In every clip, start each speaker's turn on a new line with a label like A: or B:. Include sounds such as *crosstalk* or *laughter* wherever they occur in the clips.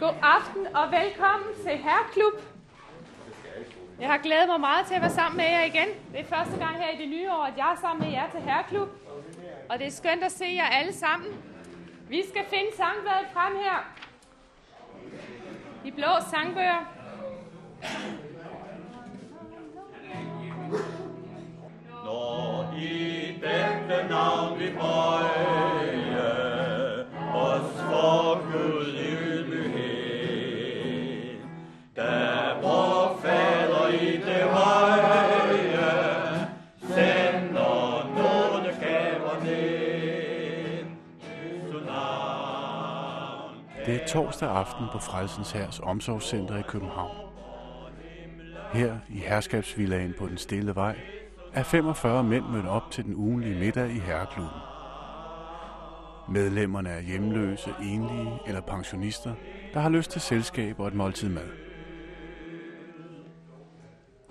A: God aften og velkommen til Herreklub. Jeg har glædet mig meget til at være sammen med jer igen. Det er første gang her i det nye år, at jeg er sammen med jer til Herreklub. Og det er skønt at se jer alle sammen. Vi skal finde sangbladet frem her. De blå sangbøger.
B: Når i dette navn vi
C: bøjer, torsdag aften på Frelsens Hærs Omsorgscenter i København. Her i herskabsvillagen på den stille vej er 45 mænd mødt op til den ugenlige middag i herreklubben. Medlemmerne er hjemløse, enlige eller pensionister, der har lyst til selskab og et måltid mad.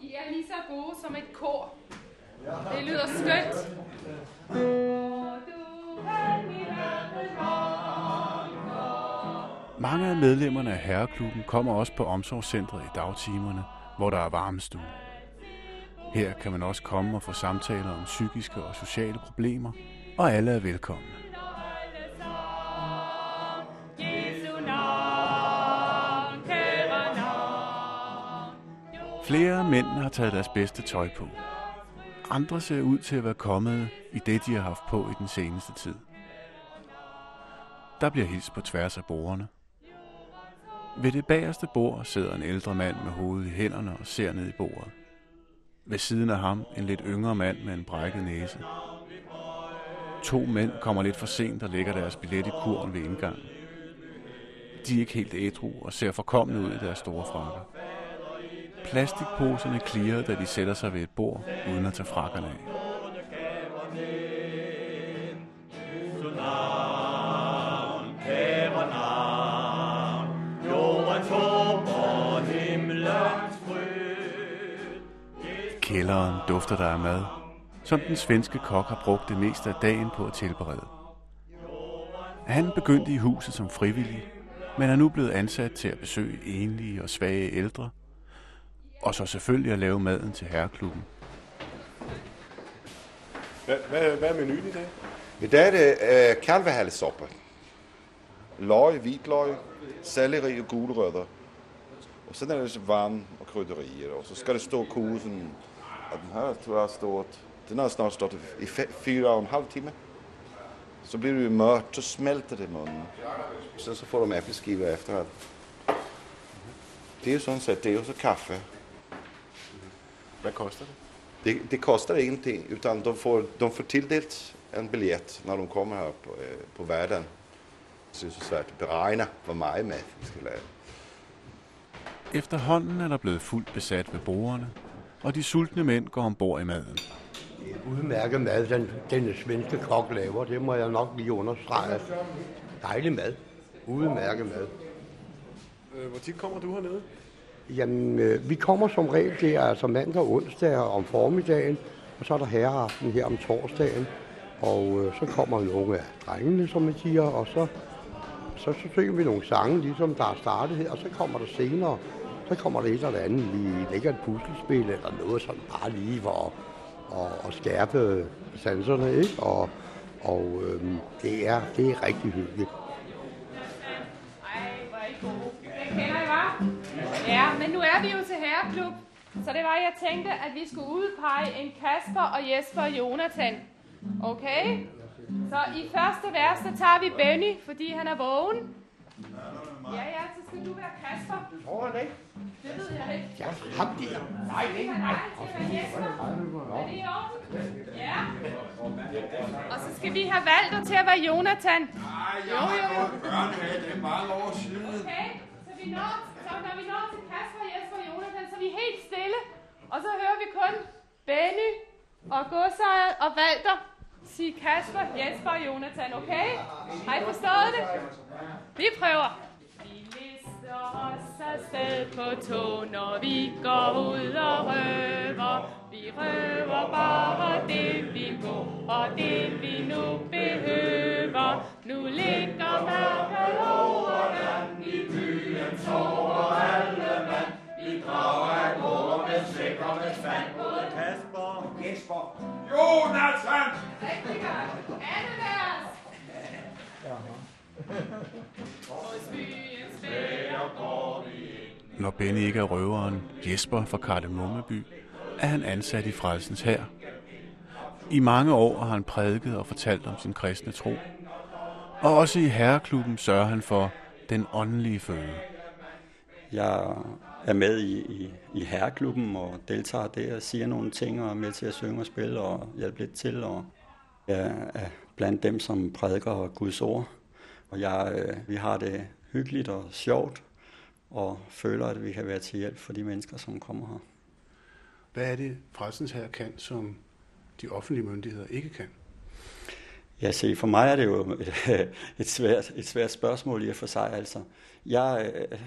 A: I er lige så gode som et kor. Det lyder skønt.
C: Mange af medlemmerne af herreklubben kommer også på omsorgscentret i dagtimerne, hvor der er varmestue. Her kan man også komme og få samtaler om psykiske og sociale problemer, og alle er velkomne. Flere af mændene har taget deres bedste tøj på. Andre ser ud til at være kommet i det, de har haft på i den seneste tid. Der bliver hils på tværs af bordene. Ved det bagerste bord sidder en ældre mand med hovedet i hænderne og ser ned i bordet. Ved siden af ham en lidt yngre mand med en brækket næse. To mænd kommer lidt for sent og lægger deres billet i kurven ved indgangen. De er ikke helt ædru og ser forkommende ud i deres store frakker. Plastikposerne klirrer, da de sætter sig ved et bord, uden at tage frakkerne af. Kælderen dufter der af mad, som den svenske kok har brugt det meste af dagen på at tilberede. Han begyndte i huset som frivillig, men er nu blevet ansat til at besøge enlige og svage ældre, og så selvfølgelig at lave maden til herreklubben.
D: Hvad, hvad, hvad er menuen i dag?
E: I dag er det øh, kalvehalssuppe. Løg, hvitløg, selleri og gulerødder. Og så er det så varm og krydderier. Og så skal det stå koge sådan, og den har, tror jeg, stået, den har snart stået i fire og en halv time. Så bliver det mørkt, så smelter det i munden. Så, så får du æbleskiver efterhånden. Det er jo sådan set, det er jo så kaffe.
D: Hvad koster det?
E: Det, det kostar ingenting, utan de får, de får tildelt en biljett när de kommer här på, eh, på världen. Så det är så svårt att beräkna hvor meget mad vi skal lave.
C: Efterhånden er der blevet fuldt besat ved bordene, og de sultne mænd går ombord i maden.
F: Udmærket mad, den, den svenske kok laver, det må jeg nok lige understrege. Dejlig mad. Udmærket mad.
D: Øh, Hvor tit kommer du hernede?
F: Jamen, øh, vi kommer som regel der, altså mandag og onsdag om formiddagen, og så er der herreaften her om torsdagen. Og øh, så kommer nogle af drengene, som man siger, og så, så, så synger vi nogle sange, ligesom der er startet her, og så kommer der senere, så kommer der et eller andet, vi lægger et puslespil eller noget sådan bare lige for at, at, skærpe sanserne, ikke? Og, og øhm, det, er, det er rigtig hyggeligt.
A: Ej, kender I. Ja, men nu er vi jo til herreklub. Så det var, jeg tænkte, at vi skulle udpege en Kasper og Jesper og Jonathan. Okay? Så i første vers, der tager vi Benny, fordi han er vågen. Ja, ja, så skal du være Kasper.
F: Tror jeg det?
A: Det ved jeg ikke.
F: Ja, ham der. Nej,
A: er være Jesper. Er det i orden? Ja. Og så skal vi have Valter til at være Jonathan.
G: Ej, jeg har jo børn med, det er mange år siden.
A: Okay, så, vi når, så når vi når til Kasper, Jesper og Jonathan, så er vi helt stille. Og så hører vi kun Benny og Godsejer og Valter sige Kasper, Jesper og Jonathan, okay? Har I forstået det? Vi prøver. Vi lister os afsted på tog, når vi går ud og røver. Vi røver bare det, vi må, og det, vi nu behøver. Nu ligger mørket over land i
B: Kasper,
G: Jesper. Jonathan!
A: Rigtig godt. Alle deres. Hos byens spæder
C: når Benny ikke er røveren Jesper fra Kardemommeby, er han ansat i Frelsens Hær. I mange år har han prædiket og fortalt om sin kristne tro. Og også i herreklubben sørger han for den åndelige føde.
H: Jeg er med i, i, i herreklubben og deltager der og siger nogle ting og er med til at synge og spille og hjælpe lidt til. Og jeg er blandt dem, som prædiker Guds ord. Og jeg, øh, vi har det hyggeligt og sjovt og føler, at vi kan være til hjælp for de mennesker, som kommer her.
C: Hvad er det, Frelsens Hær kan, som de offentlige myndigheder ikke kan?
H: Ja, se, for mig er det jo et, *laughs* et, svært, et svært spørgsmål i og for sig. Altså, jeg, øh,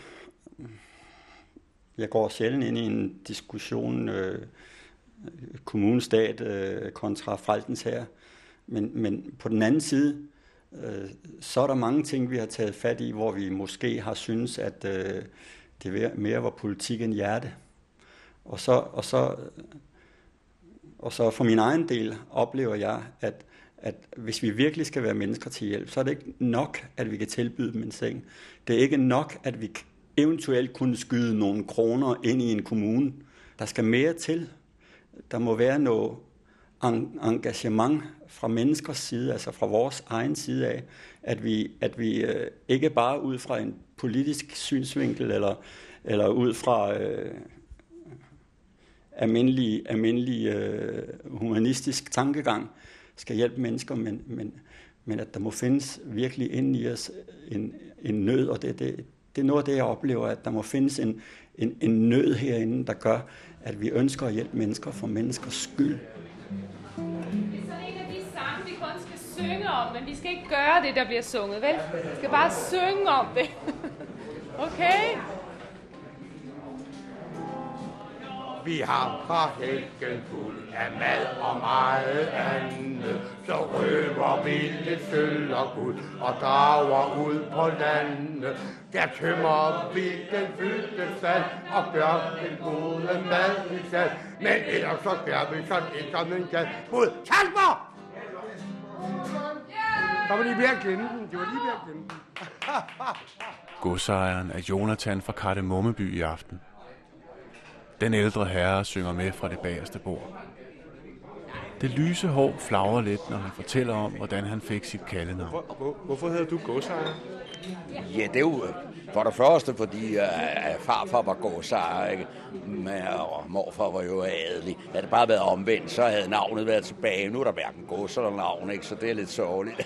H: jeg går sjældent ind i en diskussion øh, kommunestat øh, kontra Frelsens her. Men, men på den anden side, øh, så er der mange ting, vi har taget fat i, hvor vi måske har synes, at øh, det mere var politik end hjerte. Og så, og så, og så for min egen del oplever jeg, at, at hvis vi virkelig skal være mennesker til hjælp, så er det ikke nok, at vi kan tilbyde dem en seng. Det er ikke nok, at vi eventuelt kunne skyde nogle kroner ind i en kommune. Der skal mere til. Der må være noget engagement fra menneskers side, altså fra vores egen side af, at vi, at vi øh, ikke bare ud fra en politisk synsvinkel eller, eller ud fra øh, almindelig, almindelig øh, humanistisk tankegang skal hjælpe mennesker, men, men, men at der må findes virkelig inde i os en, en nød, og det, det, det er noget af det, jeg oplever, at der må findes en, en, en nød herinde, der gør, at vi ønsker at hjælpe mennesker for menneskers skyld.
A: Synge om, men vi skal ikke gøre det, der bliver sunget, vel? Vi skal bare synge om det. *laughs* Okay?
G: Vi har parkælken fuld af mad og meget andet. Så røver vi lidt sølv og guld og drager ud på landet. Der tømmer vi den fyldte stald og gør den gode mad i stald. Men ellers så gør vi sådan ikke som en gal. Mod Kasper! Der var lige ved at glemme den. Det var lige ved at glemme den.
C: Godsejeren er Jonathan fra Kardemommeby i aften. Den ældre herre synger med fra det bagerste bord. Det lyse hår flagrer lidt, når han fortæller om, hvordan han fik sit kaldenavn.
D: Hvor, hvor, hvorfor hedder du godsejer?
I: Ja, det er jo øh, for det første, fordi uh, farfar var godsejer, ikke? Men, og morfar var jo adelig. Havde det bare været omvendt, så havde navnet været tilbage. Nu er der hverken gods eller navn, ikke? så det er lidt sørgeligt.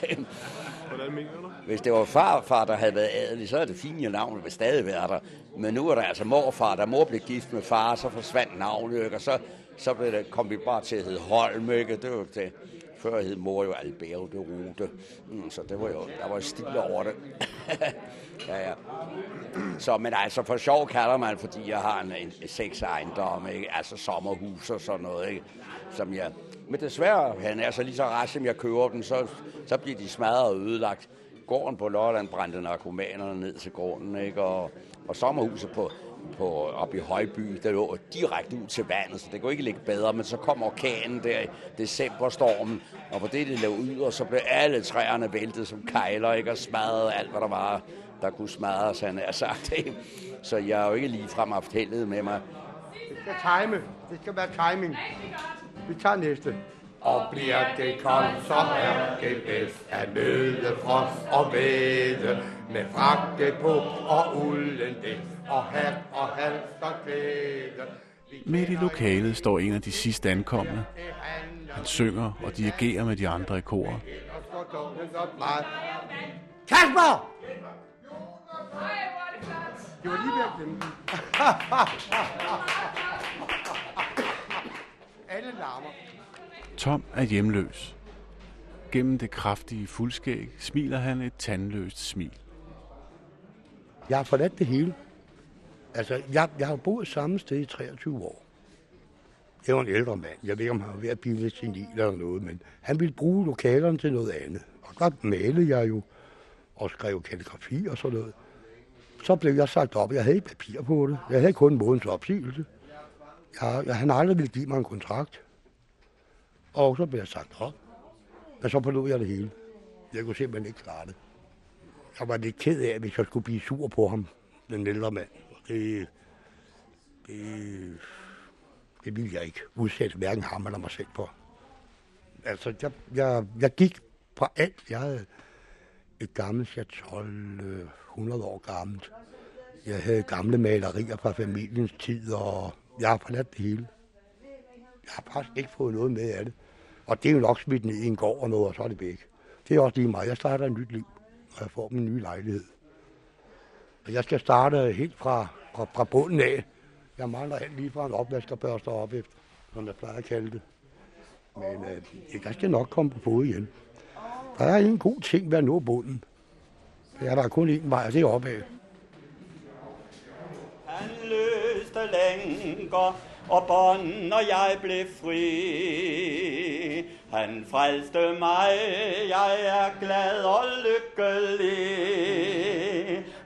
D: Hvordan mener du?
I: Hvis det var farfar, der havde været adelig, så er det fint, at navnet vil stadig være der. Men nu er der altså morfar, da mor blev gift med far, så forsvandt navnet, ikke? og så, så blev det, kom vi bare til at hedde Holm, ikke? Det var det. Før hed mor jo Albert de Rute, mm, så det var jo, der var stil over det. *laughs* ja, ja. Så, men altså, for sjov kalder man, fordi jeg har en, en seks ejendom, ikke? altså sommerhus og sådan noget, ikke? som jeg... Men desværre, han er så lige så rask, som jeg køber dem, så, så bliver de smadret og ødelagt. Gården på Lolland brændte narkomanerne ned til grunden, ikke? Og, og sommerhuset på, på, op i Højby, der lå direkte ud til vandet, så det kunne ikke ligge bedre, men så kom orkanen der i decemberstormen, og på det, det lå ud, og så blev alle træerne væltet som kejler, ikke? og smadret alt, hvad der var, der kunne smadres, han er sagt. Ikke? Så jeg har jo ikke ligefrem haft heldet med mig.
F: Det skal time. Det skal være timing. Vi tager næste.
G: Og bliver det koldt, så er det bedst at møde frost og væde. Med frakke på og ulden dæk og hat og halster klæde.
C: Midt i lokalet står en af de sidste ankomne. Han synger og dirigerer med de andre i koret.
F: Kasper!
A: Er det.
F: Det var lige ved at glemme. *laughs* Alle larmer.
C: Tom er hjemløs. Gennem det kraftige fuldskæg smiler han et tandløst smil.
F: Jeg har forladt det hele. Altså, jeg, jeg har boet samme sted i 23 år. Jeg var en ældre mand. Jeg ved ikke, om han var ved at blive lidt senil eller noget, men han ville bruge lokalerne til noget andet. Og der malede jeg jo og skrev kalligrafi og sådan noget. så blev jeg sagt op. Jeg havde ikke papir på det. Jeg havde kun en måneds opsigelse. Jeg, jeg, han aldrig ville give mig en kontrakt. Og så blev jeg sagt op. Men så forlod jeg det hele. Jeg kunne simpelthen ikke klare det. Jeg var lidt ked af, hvis jeg skulle blive sur på ham, den ældre mand. Det, det, det ville jeg ikke udsætte hverken ham eller mig selv på. Altså, jeg, jeg, jeg gik fra alt. Jeg havde et gammelt chatol, 100 øh, år gammelt. Jeg havde gamle malerier fra familiens tid, og jeg har forladt det hele. Jeg har faktisk ikke fået noget med af det. Og det er jo nok smidt ned i en gård og noget, og så er det væk. Det er også lige mig. Jeg starter et nyt liv, og jeg får min nye lejlighed. Og jeg skal starte helt fra, fra, fra bunden af. Jeg mangler alt lige fra en opvaskerbørste op efter, som jeg plejer at kalde det. Men øh, jeg skal nok komme på fod igen. Der er en god ting ved at nå bunden. Det er kun én vej, og det er opad.
H: Han løste længere og bånd, og jeg blev fri. Han frelste mig, jeg er glad og lykkelig.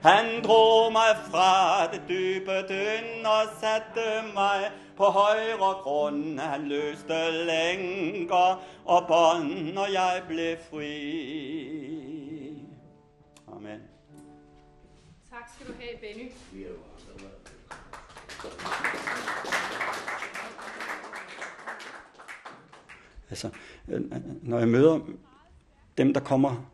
H: Han drog mig fra det dybe døn og satte mig på højre grund. Han løste lænker og bånd, og jeg blev fri. Amen.
A: Tak skal du have, Benny.
H: Altså, øh, øh, når jeg møder dem, der kommer,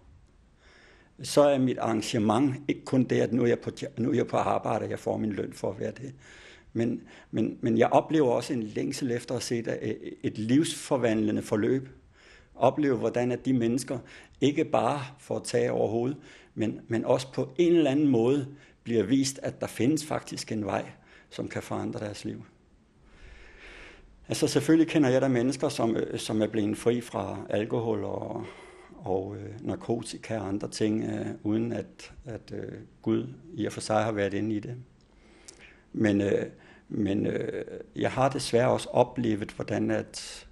H: så er mit arrangement ikke kun det, at nu er jeg på, nu er jeg på arbejde, og jeg får min løn for at være det. Men, men, men jeg oplever også en længsel efter at se et, et livsforvandlende forløb. Opleve, hvordan at de mennesker ikke bare får tag over hovedet, men, men også på en eller anden måde bliver vist, at der findes faktisk en vej, som kan forandre deres liv. Altså selvfølgelig kender jeg der mennesker, som, øh, som er blevet fri fra alkohol og, og øh, narkotika og andre ting, øh, uden at, at øh, Gud i og for sig har været inde i det. Men, øh, men øh, jeg har desværre også oplevet, hvordan at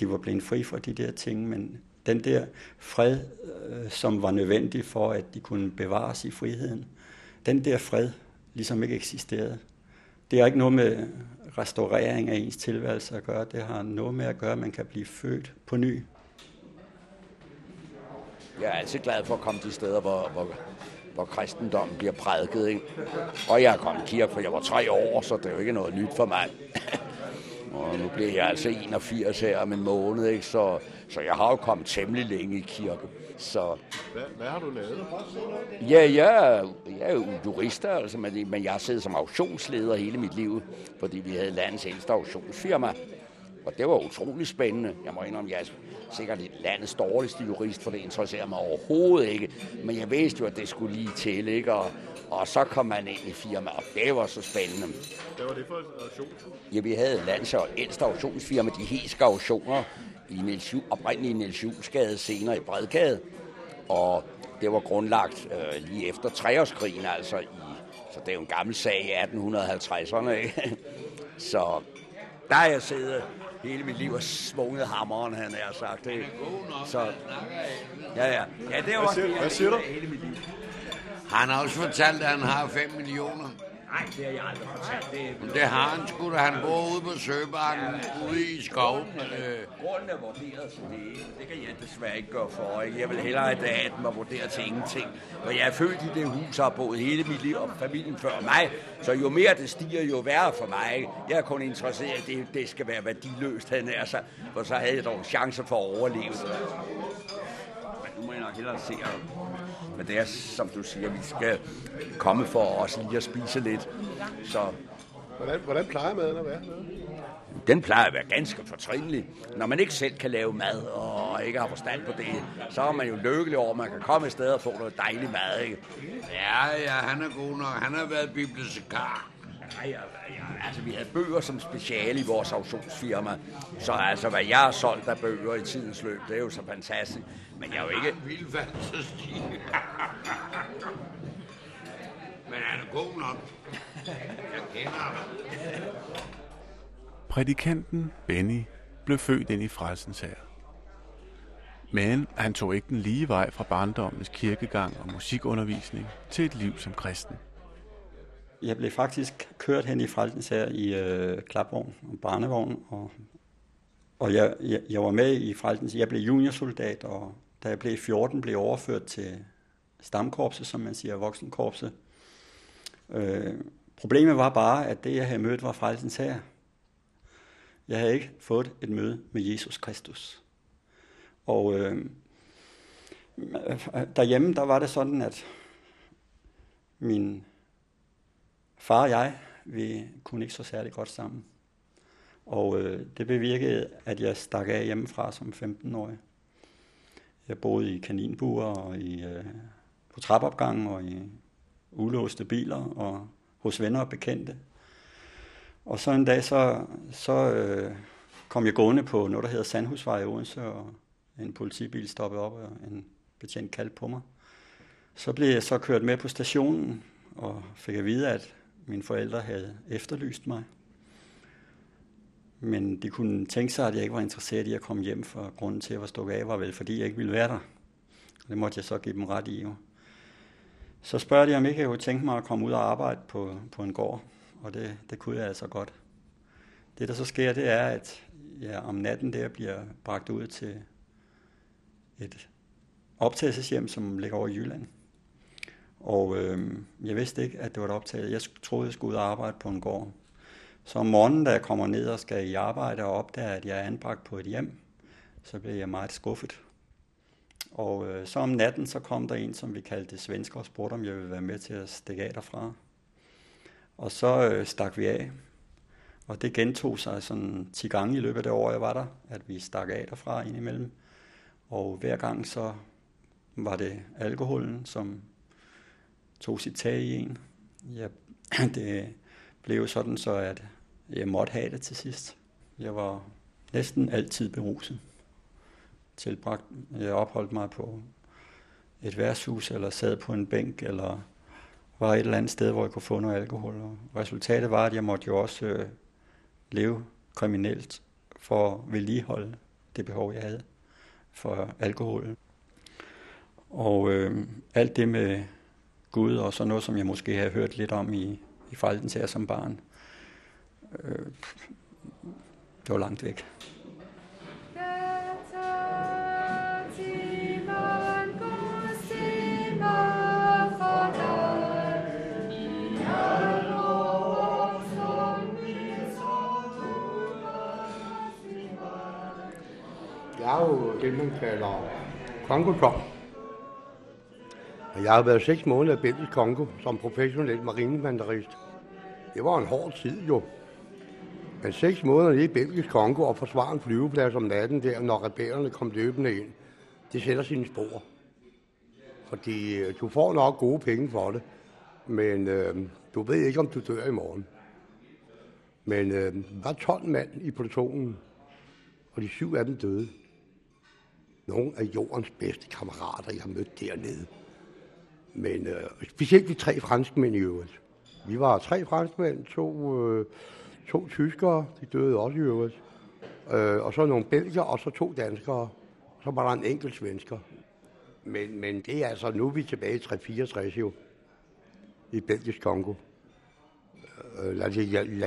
H: de var blevet fri fra de der ting, men den der fred, øh, som var nødvendig for, at de kunne bevares i friheden, den der fred ligesom ikke eksisterede. Det har ikke noget med restaurering af ens tilværelse at gøre. Det har noget med at gøre, at man kan blive født på ny.
I: Jeg er altid glad for at komme til steder, hvor, hvor, hvor kristendommen bliver prædiket. Ikke? Og jeg er kommet i kirke, for jeg var tre år, så det er jo ikke noget nyt for mig. *laughs* og nu bliver jeg altså 81 her om en måned, ikke? Så, så jeg har jo kommet temmelig længe i kirke. Så,
D: Hvad, hvad har du lavet?
I: ja, jeg, jeg er jo jurist, altså, men, men jeg har siddet som auktionsleder hele mit liv, fordi vi havde landets ældste auktionsfirma. Og det var utrolig spændende. Jeg må indrømme, jeg er sikkert landets dårligste jurist, for det interesserer mig overhovedet ikke. Men jeg vidste jo, at det skulle lige til, ikke? Og, og så kom man ind i firmaet, og det var så spændende.
D: Hvad var det for et auktionshus?
I: Ja, vi havde landets ældste auktionsfirma, de Heske Auktioner, i Niels oprindeligt i Niels Juelsgade, senere i Bredgade. Og det var grundlagt øh, lige efter treårskrigen, altså i, så det er jo en gammel sag i 1850'erne, ikke? *laughs* Så der har jeg siddet hele mit liv og svunget hammeren, han har sagt. Det. Så, ja, ja. Ja, det er
D: Hvad
I: også det, jeg hele mit liv.
G: Han har også fortalt, at han har 5 millioner.
I: Nej, det har jeg aldrig fortalt. Det,
G: det har han sgu da. Han bor ude på Søbakken, ude i skoven. Øh,
I: Grunden er vurderet til det. Det kan jeg desværre ikke gøre for. Ikke? Jeg vil hellere have, at den var vurderet til ingenting. For jeg er født i det hus, og har boet hele mit liv, og familien før mig. Så jo mere det stiger, jo værre for mig. Ikke? Jeg er kun interesseret i, at det, det skal være værdiløst, han er så, for så havde jeg dog en chance for at overleve. Men nu må jeg nok hellere se, men det er, som du siger, vi skal komme for os lige at spise lidt. Så
D: Hvordan, hvordan plejer maden at være?
I: den plejer at være ganske fortrinlig. Når man ikke selv kan lave mad, og ikke har forstand på det, så er man jo lykkelig over, at man kan komme et sted og få noget dejlig mad. Ikke?
G: ja, ja, han er god nok. Han har været bibliotekar.
I: Ja, ja, ja, altså, vi havde bøger som speciale i vores auktionsfirma, så altså, hvad jeg har solgt af bøger i tidens løb, det er jo så fantastisk. Men jeg er jo ikke...
G: Vild fantasi. Men han er god nok. Jeg kender ham.
C: Prædikanten Benny blev født ind i frelsens her. Men han tog ikke den lige vej fra barndommens kirkegang og musikundervisning til et liv som kristen.
H: jeg blev faktisk kørt hen i Frelsens her i øh, klapvogn og barnevogn, og, og jeg, jeg, jeg var med i Frelsens. Jeg blev juniorsoldat, og da jeg blev 14, blev overført til stamkorpset, som man siger, voksenkorpset. Øh, problemet var bare, at det, jeg havde mødt, var Frelsens her. Jeg havde ikke fået et møde med Jesus Kristus. Og øh, derhjemme, der var det sådan, at min far og jeg, vi kunne ikke så særlig godt sammen. Og øh, det bevirkede, at jeg stak af hjemmefra som 15-årig. Jeg boede i kaninbuer og i, øh, på trappeopgangen og i ulåste biler og hos venner og bekendte. Og så en dag, så, så øh, kom jeg gående på noget, der hedder Sandhusvej i Odense, og en politibil stoppede op, og en betjent kaldte på mig. Så blev jeg så kørt med på stationen, og fik at vide, at mine forældre havde efterlyst mig. Men de kunne tænke sig, at jeg ikke var interesseret i at komme hjem, for grunden til, at jeg var stukket af, var vel, fordi jeg ikke ville være der. Det måtte jeg så give dem ret i. Jo. Så spørger de, om ikke jeg kunne tænke mig at komme ud og arbejde på, på en gård, og det, det kunne jeg altså godt. Det, der så sker, det er, at jeg om natten der bliver bragt ud til et optagelseshjem, som ligger over i Jylland. Og øh, jeg vidste ikke, at det var et optagelse. Jeg troede, jeg skulle ud og arbejde på en gård. Så om morgenen, da jeg kommer ned og skal i arbejde og opdager, at jeg er anbragt på et hjem, så bliver jeg meget skuffet. Og øh, så om natten, så kom der en, som vi kaldte svensker, og spurgte, om jeg ville være med til at stikke af derfra. Og så øh, stak vi af. Og det gentog sig sådan 10 gange i løbet af det år, jeg var der, at vi stak af derfra indimellem. Og hver gang så var det alkoholen, som tog sit tag i en. Ja, *clears throat* det blev sådan så, at jeg måtte have det til sidst. Jeg var næsten altid beruset. Tilbragt, jeg opholdt mig på et værtshus, eller sad på en bænk, eller var et eller andet sted, hvor jeg kunne få noget alkohol. Og resultatet var, at jeg måtte jo også øh, leve kriminelt for at vedligeholde det behov, jeg havde for alkohol. Og øh, alt det med Gud, og så noget, som jeg måske har hørt lidt om i, i Frelsens her som barn. Øh, det var langt væk.
F: Jeg er jo det, man kalder kongotop. Jeg har været seks måneder i Belgisk Kongo som professionel marinemandarist. Det var en hård tid jo. Men seks måneder i Belgisk Kongo og forsvare en flyveplads om natten der, når rebellerne kom løbende ind, det sætter sine spor. Fordi øh, du får nok gode penge for det, men øh, du ved ikke, om du dør i morgen. Men øh, der var 12 mand i plutonen, og de syv af dem døde. Nogle af jordens bedste kammerater, jeg har mødt dernede. Men øh, specielt de tre franskmænd i øvrigt. Vi var tre franskmænd, to, øh, to tyskere, de døde også i øvrigt. Øh, og så nogle belgier, og så to danskere. Så var der en enkelt svensker. Men, men det er altså, nu er vi tilbage i 364 jo, i Belgisk Kongo. Øh, la, la, la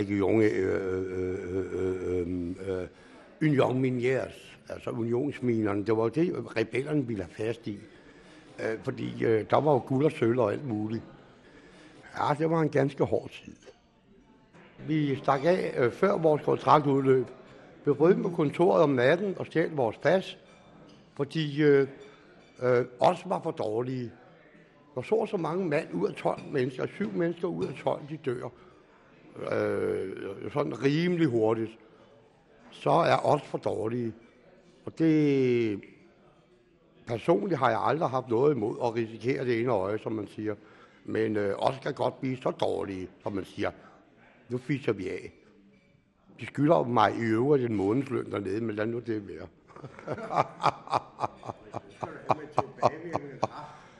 F: Union Miniers, altså unionsminerne, det var det, rebellerne ville have fast i. Øh, fordi øh, der var jo guld og sølv og alt muligt. Ja, det var en ganske hård tid. Vi stak af øh, før vores kontraktudløb. Vi brød på kontoret om natten og stjal vores pas, fordi øh, øh, os var for dårlige. Når så så mange mand ud af 12 mennesker, syv mennesker ud af 12, de dør. Øh, sådan rimelig hurtigt. Så er os for dårlige. Og det, personligt har jeg aldrig haft noget imod at risikere det ene øje, som man siger. Men øh, også kan godt blive så dårlige, som man siger. Nu fiser vi af. De skylder mig i øvrigt en månedsløn dernede, men lad nu det være.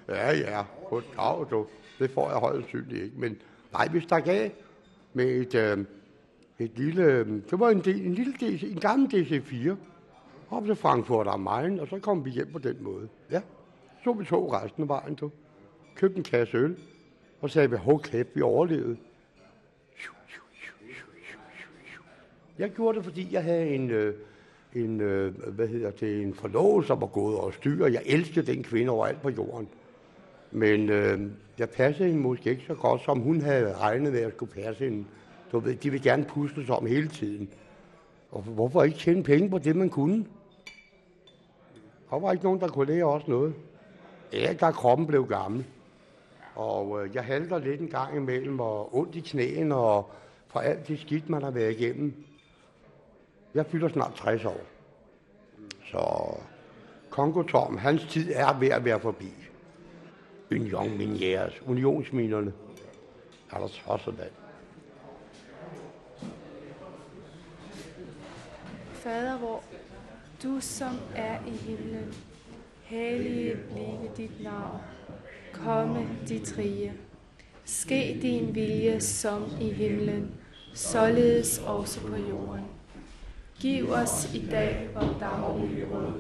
F: *laughs* ja, ja. På Goddag, du. Det får jeg højst synligt ikke. Men nej, vi stak af med et, øh, et lille... Øh, det var en, en lille DC, en gammel DC-4 op til Frankfurt am Main, og så kom vi hjem på den måde. Ja, så vi tog resten af vejen, du købte øl, og sagde, vi, hov kæft, vi overlevede. Jeg gjorde det, fordi jeg havde en, øh, en, øh, hvad hedder det, en forlovelse, som var gået og styr. Jeg elskede den kvinde overalt på jorden. Men øh, jeg passede hende måske ikke så godt, som hun havde regnet med, at jeg skulle passe hende. Du ved, de ville gerne pusles om hele tiden. Og hvorfor ikke tjene penge på det, man kunne? Der var ikke nogen, der kunne lære os noget. Ja, der kroppen blev gammel. Og øh, jeg halter lidt en gang imellem, og ondt i knæene, og for alt det skidt, man har været igennem. Jeg fylder snart 60 år. Så Kongo Tom, hans tid er ved at være forbi. Union Miniers, unionsminerne. Er der tosset mand.
J: Fader hvor du som er i himlen, hellige blive dit navn. Komme dit rige. Ske din vilje som i himlen, således også på jorden. Giv os i dag vores daglige brød,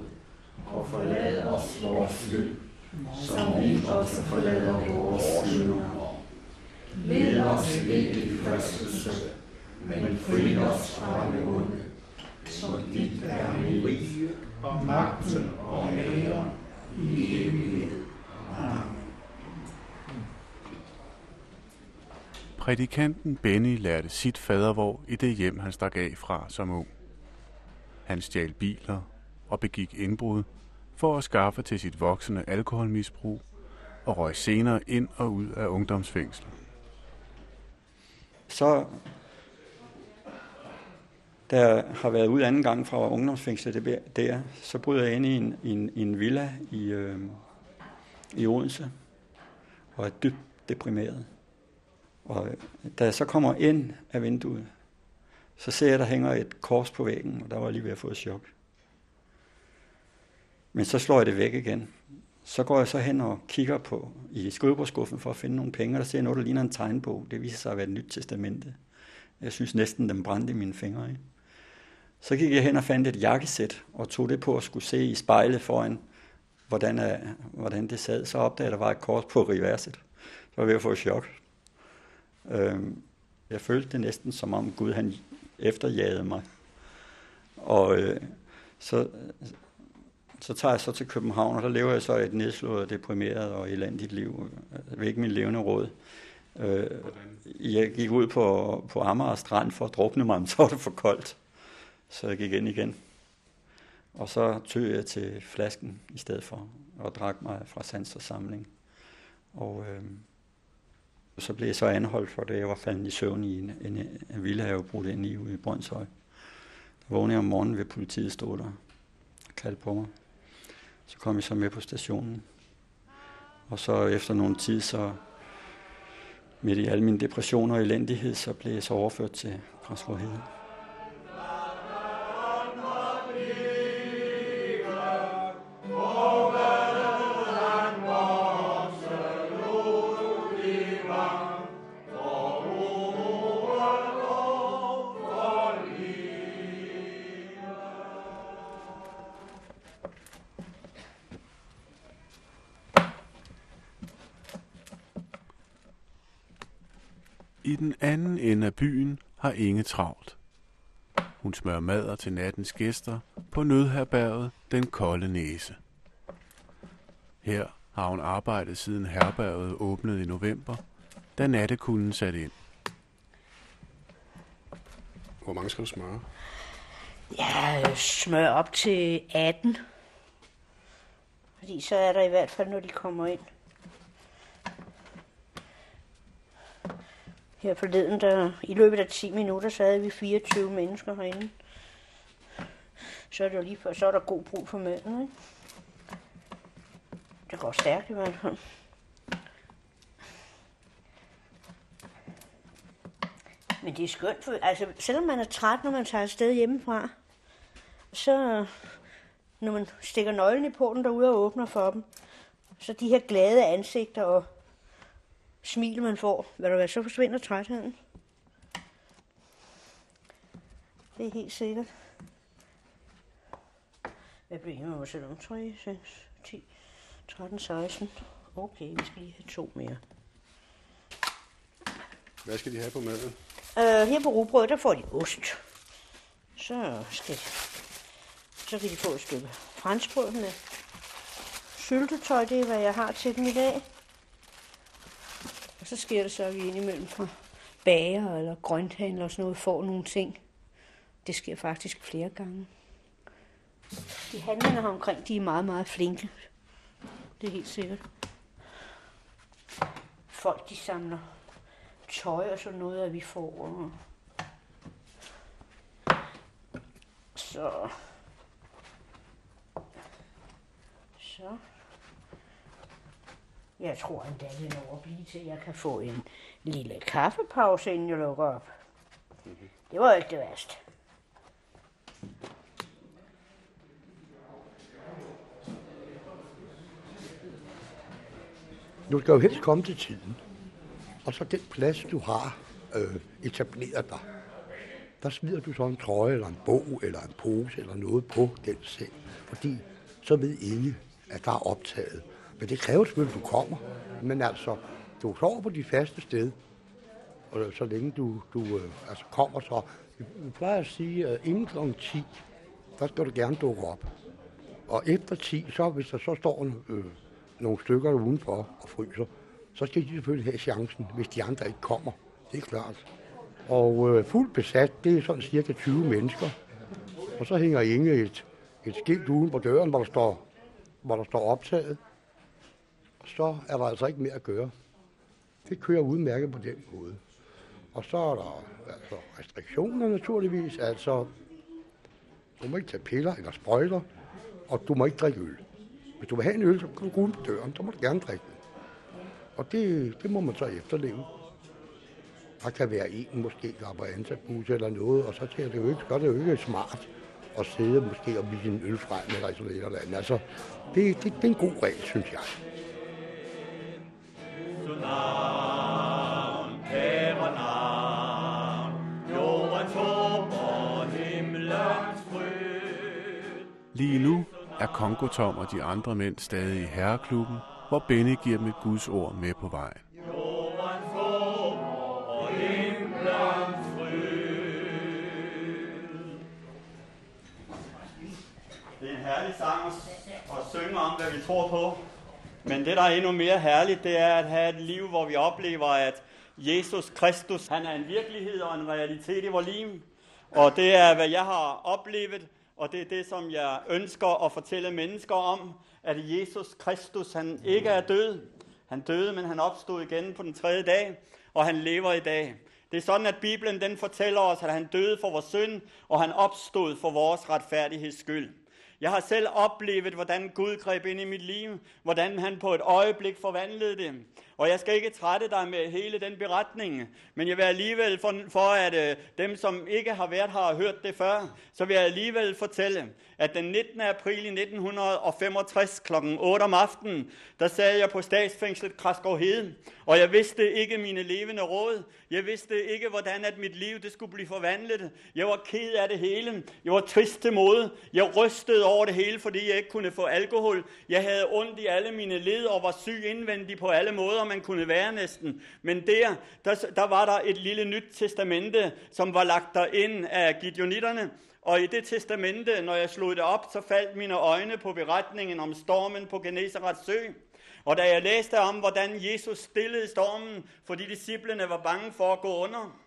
J: og forlad os vores skyld, som vi også forlader vores synder. Led os ikke i fristelse, men fri os fra det onde. For dit er rige, og magten og æren i evighed. Amen.
C: Prædikanten Benny lærte sit fadervor i det hjem, han stak af fra som ung. Han stjal biler og begik indbrud for at skaffe til sit voksende alkoholmisbrug og røg senere ind og ud af ungdomsfængsel.
H: Så der har været ud anden gang fra ungdomsfængslet der, så bryder jeg ind i en, en, en villa i, øh, i Odense og er dybt deprimeret. Og øh, da jeg så kommer ind af vinduet, så ser jeg, at der hænger et kors på væggen, og der var jeg lige ved at få et chok. Men så slår jeg det væk igen. Så går jeg så hen og kigger på i skrivebordskuffen for at finde nogle penge, og der ser jeg noget, der ligner en tegnbog. Det viser sig at være et nyt testamente. Jeg synes næsten, den brændte i mine fingre. Ikke? Så gik jeg hen og fandt et jakkesæt, og tog det på at skulle se i spejlet foran, hvordan, er, hvordan det sad. Så opdagede jeg, at der var et kors på reverset. Så var jeg ved at få et chok. Øhm, jeg følte det næsten som om Gud han efterjagede mig. Og øh, så, så tager jeg så til København, og der lever jeg så et nedslået, deprimeret og elendigt liv. Jeg er ikke min levende råd. Øh, jeg gik ud på, på Amager Strand for at drukne mig, *laughs* men så var det for koldt. Så jeg gik ind igen. Og så tøg jeg til flasken i stedet for, og drak mig fra sans og samling. Og øh, så blev jeg så anholdt for det. Jeg var faldet i søvn i en, en, en villahave brudt ind i ude i Brøndshøj. Der vågnede jeg om morgenen ved politiet stod der og kaldte på mig. Så kom jeg så med på stationen. Og så efter nogle tid, så midt i alle mine depressioner og elendighed, så blev jeg så overført til Græsforheden.
C: I den anden ende af byen har Inge travlt. Hun smører mader til nattens gæster på nødherberget Den Kolde Næse. Her har hun arbejdet siden herberget åbnede i november, da nattekunden satte ind.
D: Hvor mange skal du smøre?
K: Ja, smør op til 18. Fordi så er der i hvert fald, når de kommer ind. Her forleden, der, i løbet af 10 minutter, så havde vi 24 mennesker herinde. Så er, det jo lige for, så er der god brug for maden, ikke? Det går stærkt i hvert fald. Men det er skønt, for, altså selvom man er træt, når man tager afsted hjemmefra, så når man stikker nøglen i porten derude og åbner for dem, så de her glade ansigter og smil, man får, hvad der være, så forsvinder trætheden. Det er helt sikkert. Hvad bliver jeg med sætte om? 3, 6, 10, 13, 16. Okay, vi skal lige have to mere.
D: Hvad skal de have på maden?
K: Uh, her på rugbrød, der får de ost. Så skal så kan de få et stykke franskbrød med syltetøj. Det er, hvad jeg har til dem i dag. Så sker det så, at vi indimellem fra bager eller grønthandler og sådan noget får nogle ting. Det sker faktisk flere gange. De handlende her omkring, de er meget, meget flinke. Det er helt sikkert. Folk, de samler tøj og sådan noget, at vi får. Så. Så. Jeg tror endda, det når at blive til, at jeg kan få en lille kaffepause, inden jeg lukker op. Det var ikke det værste.
F: Du skal jo helst komme til tiden. Og så den plads, du har øh, etableret dig, der smider du så en trøje, eller en bog, eller en pose, eller noget på den seng. Fordi så ved ingen, at der er optaget. Men det kræver selvfølgelig, at du kommer. Men altså, du sover på dit faste sted. Og så længe du, du øh, altså kommer så... Vi plejer at sige, at inden kl. 10, der skal du gerne dukke op. Og efter 10, så hvis der så står øh, nogle stykker udenfor og fryser, så skal de selvfølgelig have chancen, hvis de andre ikke kommer. Det er klart. Og øh, fuldt besat, det er sådan cirka 20 mennesker. Og så hænger Inge et, et skilt uden på døren, hvor der står, hvor der står optaget. Så er der altså ikke mere at gøre. Det kører udmærket på den måde. Og så er der altså, restriktioner naturligvis. Altså, du må ikke tage piller eller sprøjter, og du må ikke drikke øl. Hvis du vil have en øl, så kan du gå ud på døren, så må du gerne drikke den. Og det, det må man så efterleve. Der kan være en måske, der er på ansatbus eller noget, og så tager det jo ikke, så er det jo ikke smart at sidde måske og vise en øl frem eller sådan noget eller andet. Altså, det, det, det er en god regel, synes jeg.
C: Lige nu er Kongo Tom og de andre mænd stadig i herreklubben, hvor Benny giver dem et Guds ord med på vejen.
H: Det er en herlig sang at synge om, hvad vi tror på. Men det, der er endnu mere herligt, det er at have et liv, hvor vi oplever, at Jesus Kristus, han er en virkelighed og en realitet i vores liv. Og det er, hvad jeg har oplevet, og det er det, som jeg ønsker at fortælle mennesker om, at Jesus Kristus, han ikke er død. Han døde, men han opstod igen på den tredje dag, og han lever i dag. Det er sådan, at Bibelen den fortæller os, at han døde for vores synd, og han opstod for vores retfærdigheds skyld. Jeg har selv oplevet, hvordan Gud greb ind i mit liv, hvordan han på et øjeblik forvandlede det. Og jeg skal ikke trætte dig med hele den beretning, men jeg vil alligevel, for, for at øh, dem, som ikke har været her og hørt det før, så vil jeg alligevel fortælle, at den 19. april 1965 kl. 8 om aftenen, der sad jeg på statsfængslet Kraskov Hede, og jeg vidste ikke mine levende råd. Jeg vidste ikke, hvordan at mit liv det skulle blive forvandlet. Jeg var ked af det hele. Jeg var trist til mod. Jeg rystede over det hele, fordi jeg ikke kunne få alkohol. Jeg havde ondt i alle mine led og var syg indvendigt på alle måder, man kunne være næsten. Men der, der, der var der et lille nyt testamente, som var lagt derind af gideonitterne. Og i det testamente, når jeg slog det op, så faldt mine øjne på beretningen om stormen på Genesarets sø. Og da jeg læste om, hvordan Jesus stillede stormen, fordi disciplene var bange for at gå under,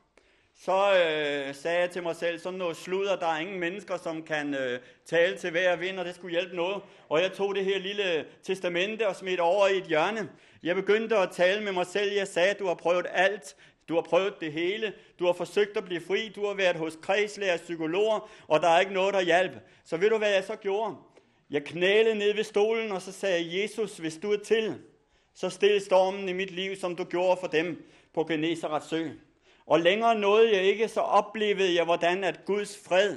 H: så øh, sagde jeg til mig selv, sådan noget sludder, der er ingen mennesker, som kan øh, tale til hver vind, og det skulle hjælpe noget. Og jeg tog det her lille testamente og smidt over i et hjørne. Jeg begyndte at tale med mig selv. Jeg sagde, du har prøvet alt. Du har prøvet det hele. Du har forsøgt at blive fri. Du har været hos kredslæger, psykologer, og der er ikke noget, der hjælper. Så ved du, hvad jeg så gjorde? Jeg knælede ned ved stolen, og så sagde Jesus, hvis du er til, så still stormen i mit liv, som du gjorde for dem på Genesarets sø. Og længere nåede jeg ikke, så oplevede jeg, hvordan at Guds fred,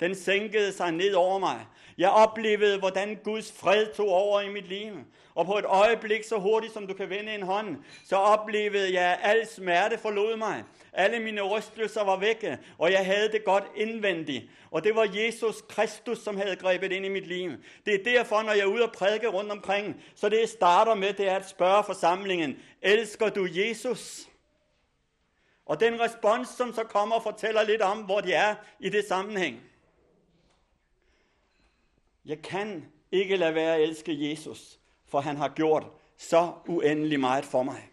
H: den sænkede sig ned over mig. Jeg oplevede, hvordan Guds fred tog over i mit liv. Og på et øjeblik, så hurtigt som du kan vende en hånd, så oplevede jeg, at al smerte forlod mig. Alle mine rystelser var væk, og jeg havde det godt indvendigt. Og det var Jesus Kristus, som havde grebet ind i mit liv. Det er derfor, når jeg er ude og prædike rundt omkring, så det jeg starter med, det er at spørge forsamlingen, elsker du Jesus? Og den respons, som så kommer, fortæller lidt om, hvor de er i det sammenhæng. Jeg kan ikke lade være at elske Jesus, for han har gjort så uendelig meget for mig.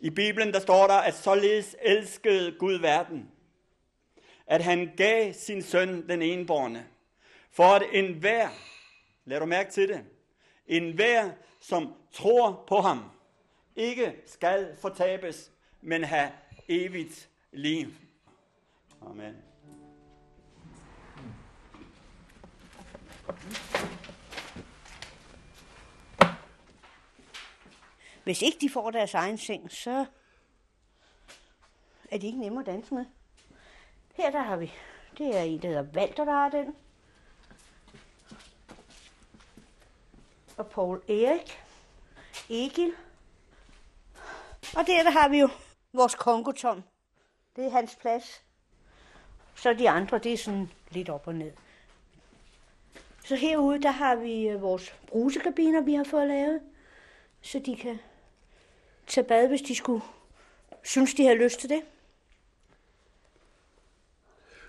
H: I Bibelen der står der, at således elskede Gud verden, at han gav sin søn den enborne, for at enhver, lad du mærke til det, enhver, som tror på ham, ikke skal fortabes, men have evigt liv. Amen.
K: Hvis ikke de får deres egen seng, så er de ikke nemme at danse med. Her der har vi, det er en, der hedder Walter, der har den. Og Paul Erik, Egil. Og der, der har vi jo vores kongotom. Det er hans plads. Så de andre, det er sådan lidt op og ned. Så herude, der har vi øh, vores brusekabiner, vi har fået lavet. Så de kan tage bad, hvis de skulle synes, de har lyst til det.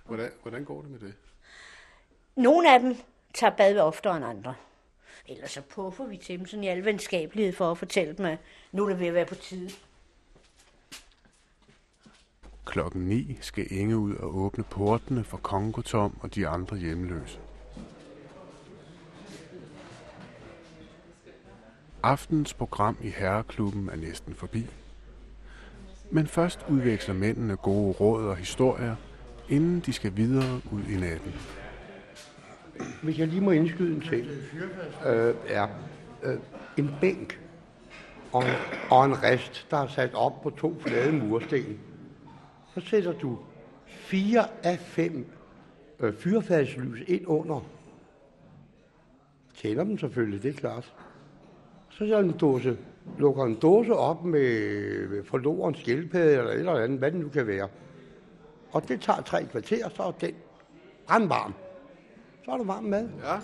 D: Hvordan, hvordan går det med det?
K: Nogle af dem tager bad oftere end andre. Ellers så puffer vi til dem sådan i al venskabelighed for at fortælle dem, at nu er det ved at være på tide.
C: Klokken 9 skal Inge ud og åbne portene for Kongo Tom og de andre hjemløse. Aftens program i Herreklubben er næsten forbi. Men først udveksler mændene gode råd og historier, inden de skal videre ud i natten.
F: Hvis jeg lige må indskyde en ting, øh, er øh, en bænk og en, og en rest, der er sat op på to flade mursten. Så sætter du fire af fem øh, fyrfadslys ind under. Tænder dem selvfølgelig, det er klart. Så sætter en dåse, lukker en dåse op med, med forloren skildpadde eller et eller andet, hvad det nu kan være. Og det tager tre kvarter, så er den brandvarm. Så er du varm mad.
I: Ja. Er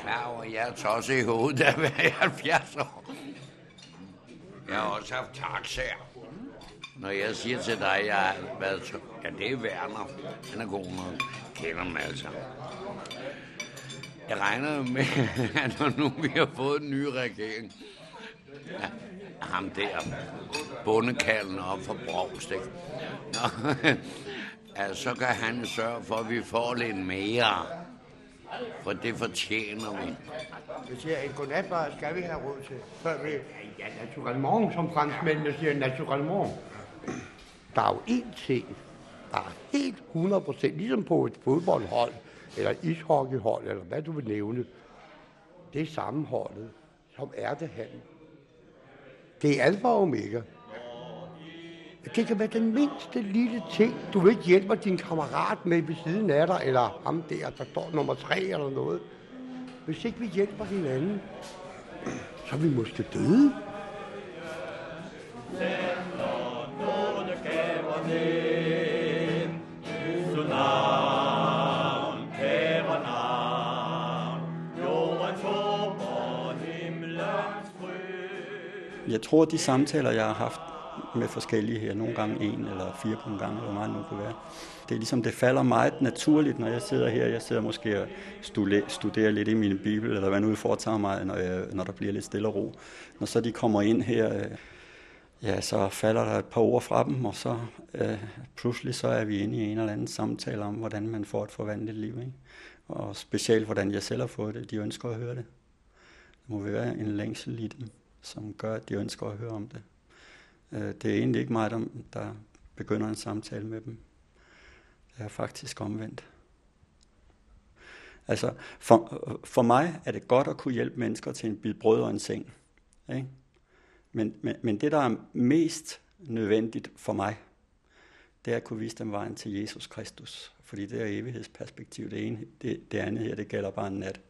I: klar over, at jeg er tosset i hovedet, da jeg 70 år? Jeg har også haft taxaer. Når jeg siger til dig, at jeg har været... to- Ja, det er Werner. Han er god nok. Kender dem altså. Jeg regner med, *laughs* at når nu vi har fået en ny regering, ja, ham der, bundekallen op for Brogst, ikke? Nå, *laughs* ja, så kan han sørge for, at vi får lidt mere. For det fortjener vi.
F: Jeg siger, en godnatbar skal vi have råd til. Før vi, ja, naturellement, som franskmændene siger, naturellement. Der er jo én ting, der er helt 100 procent, ligesom på et fodboldhold, eller et ishockeyhold, eller hvad du vil nævne. Det er sammenholdet, som er det han. Det er alfa og omega. Det kan være den mindste lille ting, du ikke hjælper din kammerat med ved siden af dig, eller ham der, der står nummer tre eller noget. Hvis ikke vi hjælper hinanden, så er vi måske døde
B: gaver ned. Jesu navn, kære himlens.
H: Jeg tror, de samtaler, jeg har haft med forskellige her, nogle gange en eller fire på en gang, eller hvor meget nu kunne være, det er ligesom, det falder meget naturligt, når jeg sidder her. Jeg sidder måske og studerer lidt i min bibel, eller hvad nu jeg foretager mig, når, jeg, når der bliver lidt stille og ro. Når så de kommer ind her, øh, ja, så falder der et par ord fra dem, og så øh, pludselig så er vi inde i en eller anden samtale om, hvordan man får et forvandlet liv. Ikke? Og specielt, hvordan jeg selv har fået det. De ønsker at høre det. Der må være en længsel i dem, som gør, at de ønsker at høre om det. Øh, det er egentlig ikke mig, der, der begynder en samtale med dem. Det er faktisk omvendt. Altså, for, for mig er det godt at kunne hjælpe mennesker til en bid brød og en seng. Ikke? Men, men, men det, der er mest nødvendigt for mig, det er at kunne vise dem vejen til Jesus Kristus. Fordi det er evighedsperspektiv. Det, ene, det, det andet her, det gælder bare en nat.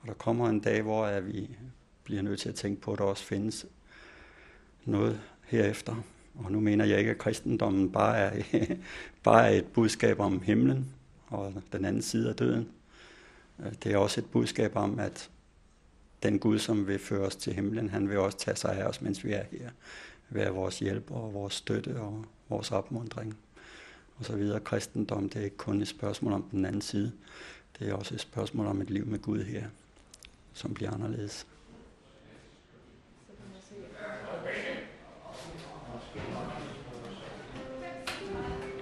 H: Og der kommer en dag, hvor at vi bliver nødt til at tænke på, at der også findes noget herefter. Og nu mener jeg ikke, at kristendommen bare er, *laughs* bare er et budskab om himlen og den anden side af døden. Det er også et budskab om, at den Gud, som vil føre os til himlen, han vil også tage sig af os, mens vi er her. Være vores hjælper og vores støtte og vores opmundring. og så videre. Kristendom, det er ikke kun et spørgsmål om den anden side. Det er også et spørgsmål om et liv med Gud her, som bliver anderledes.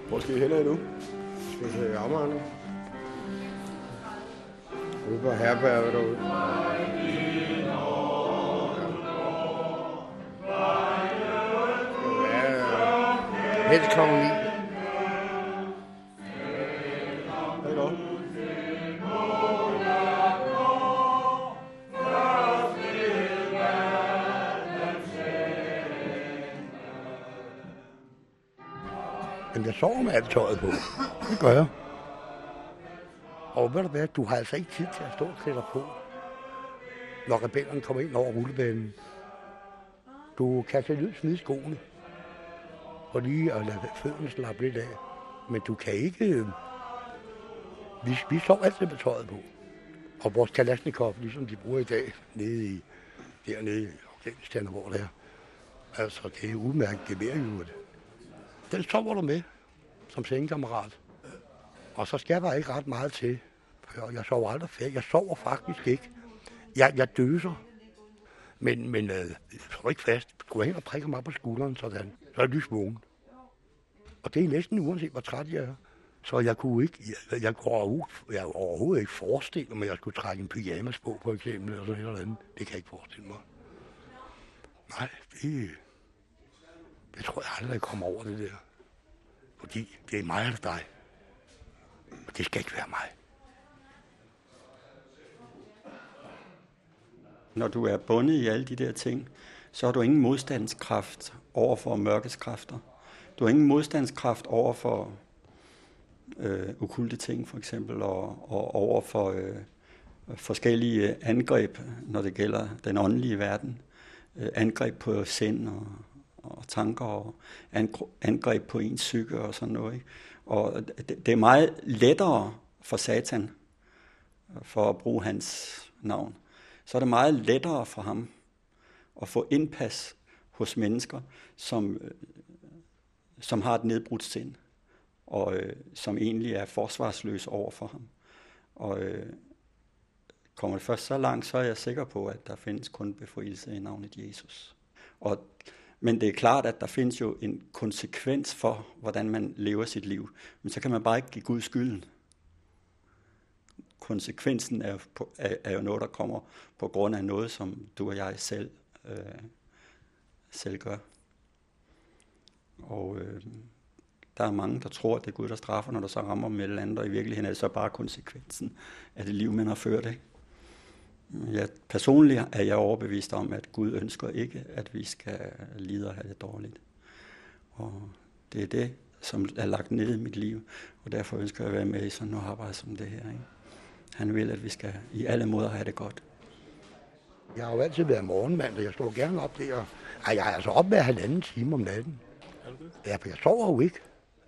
D: Hvor skal I hen nu?
F: Skal vi se Amager nu? Ude på herberget derude. Ja, helst klokken 9.
D: Hej godt.
F: Men jeg sover med alt tøjet på. Det gør jeg. Og ved du hvad, du har altså ikke tid til at stå og klæde dig på, når rebellerne kommer ind over rullebanen. Du kan altså tage lyd smide skoene, og lige at lade fødderne slappe lidt af. Men du kan ikke... Øh, vi, vi sover altid med tøjet på. Og vores kalasnikov, ligesom de bruger i dag, nede i, dernede i Afghanistan, hvor det er. Altså, det er udmærket gevær i. Den sover du med, som sengekammerat. Og så skal der ikke ret meget til. Jeg sover aldrig færdig. Jeg sover faktisk ikke. Jeg, jeg døser. Men, men øh, ryk fast. Gå går hen og prikker mig på skulderen sådan. Så er jeg lysvågen. Og det er næsten uanset, hvor træt jeg er. Så jeg kunne ikke, jeg, jeg, kunne overhovedet, jeg overhovedet ikke forestille mig, at jeg skulle trække en pyjamas på, for eksempel, eller sådan et eller andet. Det kan jeg ikke forestille mig. Nej, det, det tror jeg aldrig, jeg kommer over det der. Fordi det er mig eller dig. Og det skal ikke være mig.
H: Når du er bundet i alle de der ting, så har du ingen modstandskraft over for mørkets kræfter. Du har ingen modstandskraft over for øh, okulte ting, for eksempel, og, og over for øh, forskellige angreb, når det gælder den åndelige verden. Øh, angreb på sind og, og tanker, og angreb på ens psyke og sådan noget. Ikke? Og det, det er meget lettere for Satan, øh, for at bruge hans navn, så er det meget lettere for ham at få indpas hos mennesker, som, øh, som har et nedbrudt sind, og øh, som egentlig er forsvarsløse over for ham. Og øh, kommer det først så langt, så er jeg sikker på, at der findes kun befrielse i navnet Jesus. Og, men det er klart, at der findes jo en konsekvens for, hvordan man lever sit liv. Men så kan man bare ikke give Gud skylden konsekvensen er, er, er jo noget, der kommer på grund af noget, som du og jeg selv, øh, selv gør. Og øh, der er mange, der tror, at det er Gud, der straffer, når der så rammer med eller andet, og i virkeligheden er det så bare konsekvensen af det liv, man har ført. Ikke? Jeg, personligt er jeg overbevist om, at Gud ønsker ikke, at vi skal lide og have det dårligt. Og det er det, som er lagt ned i mit liv, og derfor ønsker jeg at være med i sådan noget arbejde som det her. Ikke? Han vil, at vi skal i alle måder have det godt.
F: Jeg har jo altid været morgenmand, og jeg står gerne op der. Ej, jeg er altså op hver halvanden time om natten. Ja, for jeg sover jo ikke.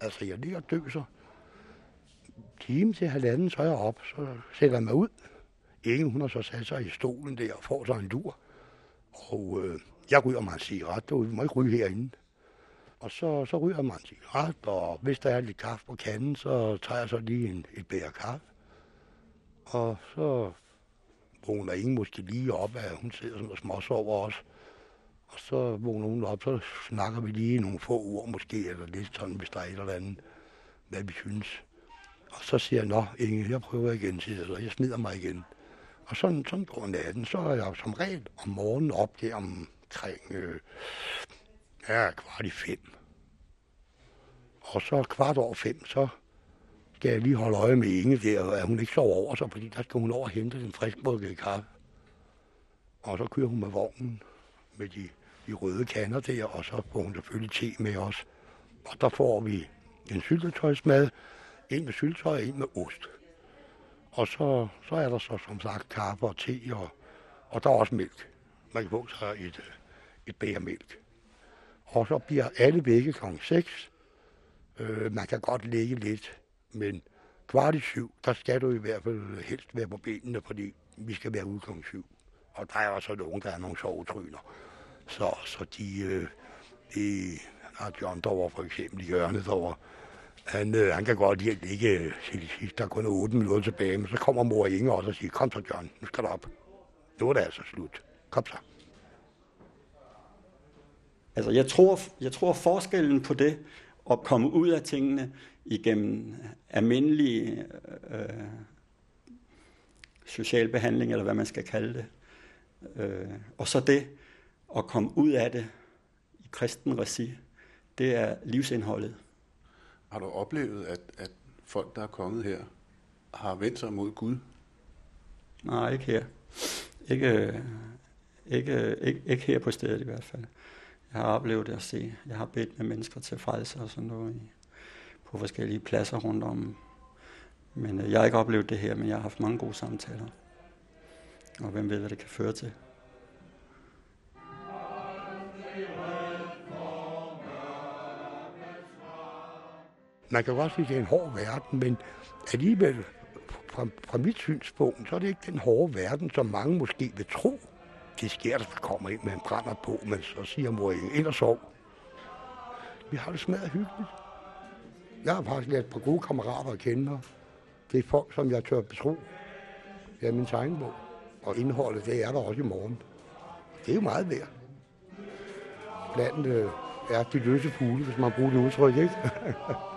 F: Altså, jeg ligger og døser. Time til halvanden, så er jeg op, så sætter jeg mig ud. Ingen, hun har så sat sig i stolen der og får sig en lur. Og øh, jeg ryger mig en cigaret. Vi må ikke ryge herinde. Og så, så ryger jeg mig en cigaret, og hvis der er lidt kaffe på kanden, så tager jeg så lige en, et bære kaffe. Og så vågner ingen måske lige op, at hun sidder sådan og småsover os. Og så vågner hun op, så snakker vi lige nogle få ord måske, eller lidt sådan, hvis der er et eller andet, hvad vi synes. Og så siger jeg, nå Inge, jeg prøver igen, siger jeg, så jeg smider mig igen. Og sådan, sådan går natten. Så er jeg som regel om morgenen op der omkring, øh, ja, kvart i fem. Og så kvart over fem, så skal jeg lige holde øje med Inge der, at hun ikke sover over sig, fordi der skal hun over og hente den friskbrygget kaffe. Og så kører hun med vognen med de, de røde kander der, og så får hun selvfølgelig te med os. Og der får vi en syltetøjsmad, en med syltetøj og en med ost. Og så, så er der så som sagt kaffe og te, og, og der er også mælk. Man kan få sig et, et bære mælk. Og så bliver alle vægge kl. 6. Øh, man kan godt ligge lidt, men kvart i syv, der skal du i hvert fald helst være på benene, fordi vi skal være ude klokken 7. Og der er også nogen, der er nogle sovetryner. Så, så de, øh, de har John derovre for eksempel i hjørnet derovre, Han, øh, han kan godt lide ligge øh, til det sidste. Der er kun 8 minutter tilbage, men så kommer mor Inge også og siger, kom så John, nu skal du op. Nu er det altså slut. Kom så.
H: Altså, jeg tror, jeg tror forskellen på det, at komme ud af tingene igennem almindelig øh, social behandling, eller hvad man skal kalde det, øh, og så det at komme ud af det i kristen regi, det er livsindholdet.
C: Har du oplevet, at, at folk, der er kommet her, har vendt sig mod Gud?
H: Nej, ikke her. Ikke, ikke, ikke, ikke her på stedet i hvert fald. Jeg har oplevet det at se. Jeg har bedt med mennesker til frelse og sådan noget på forskellige pladser rundt om. Men øh, jeg har ikke oplevet det her, men jeg har haft mange gode samtaler. Og hvem ved, hvad det kan føre til.
F: Man kan godt sige, at det er en hård verden, men alligevel, fra, fra mit synspunkt, så er det ikke den hårde verden, som mange måske vil tro. Det sker, der kommer ind med en brænder på, men så siger mor Inge, ind og sov. Vi har det smadret hyggeligt. Jeg har faktisk lært et par gode kammerater at kende, det er folk, som jeg tør betro. Det er min tegnbog, og indholdet, det er der også i morgen. Det er jo meget værd. Blandt øh, er de løse fugle, hvis man bruger det udtryk, ikke? *laughs*